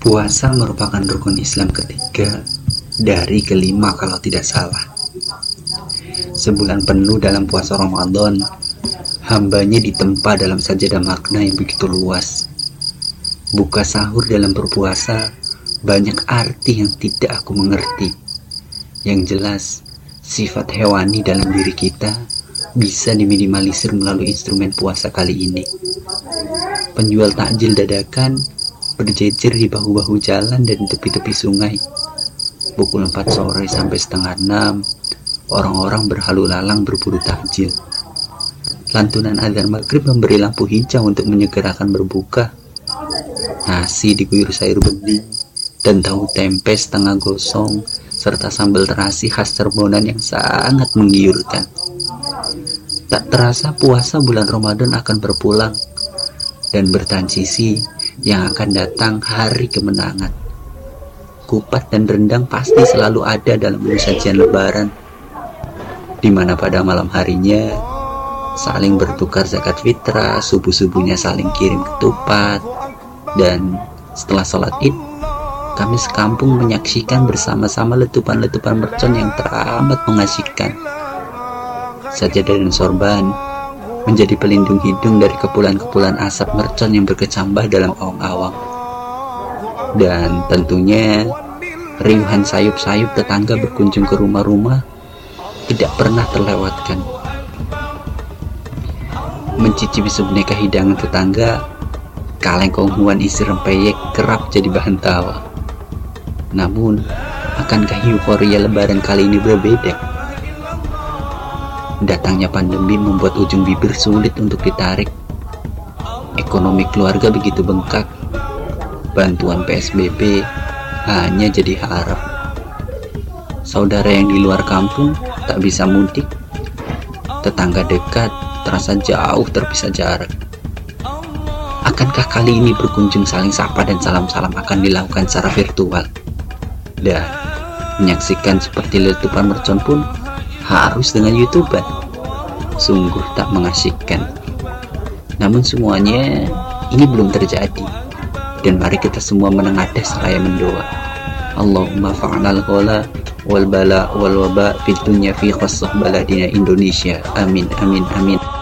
Puasa merupakan rukun Islam ketiga dari kelima kalau tidak salah. Sebulan penuh dalam puasa Ramadan, hambanya ditempa dalam sajadah makna yang begitu luas. Buka sahur dalam berpuasa, banyak arti yang tidak aku mengerti. Yang jelas, sifat hewani dalam diri kita bisa diminimalisir melalui instrumen puasa kali ini. Penjual takjil dadakan berjejer di bahu-bahu jalan dan tepi-tepi sungai. Pukul 4 sore sampai setengah 6, orang-orang berhalu lalang berburu takjil. Lantunan adzan maghrib memberi lampu hijau untuk menyegerakan berbuka. Nasi diguyur sayur bening dan tahu tempe setengah gosong serta sambal terasi khas Cerbonan yang sangat menggiurkan. Tak terasa puasa bulan Ramadan akan berpulang dan bertransisi yang akan datang hari kemenangan. Kupat dan rendang pasti selalu ada dalam menu sajian lebaran, di mana pada malam harinya saling bertukar zakat fitrah, subuh-subuhnya saling kirim ketupat, dan setelah sholat id, kami sekampung menyaksikan bersama-sama letupan-letupan mercon yang teramat mengasihkan. Sajadah dan sorban menjadi pelindung hidung dari kepulan-kepulan asap mercon yang berkecambah dalam awang-awang. Dan tentunya riuhan sayup-sayup tetangga berkunjung ke rumah-rumah tidak pernah terlewatkan. Mencicipi sebuneka hidangan tetangga, kaleng konghuan isi rempeyek kerap jadi bahan tawa. Namun, akankah euforia lebaran kali ini berbeda? Datangnya pandemi membuat ujung bibir sulit untuk ditarik. Ekonomi keluarga begitu bengkak. Bantuan PSBB hanya jadi harap. Saudara yang di luar kampung tak bisa mudik. Tetangga dekat terasa jauh terpisah jarak. Akankah kali ini berkunjung saling sapa dan salam-salam akan dilakukan secara virtual? Dan menyaksikan seperti letupan mercon pun harus dengan youtuber. Sungguh tak mengasihkan. Namun semuanya ini belum terjadi. Dan mari kita semua menengadah seraya mendoa. Allahumma fa'nal ghala wal bala wal waba fid dunya fi baladina Indonesia. Amin amin amin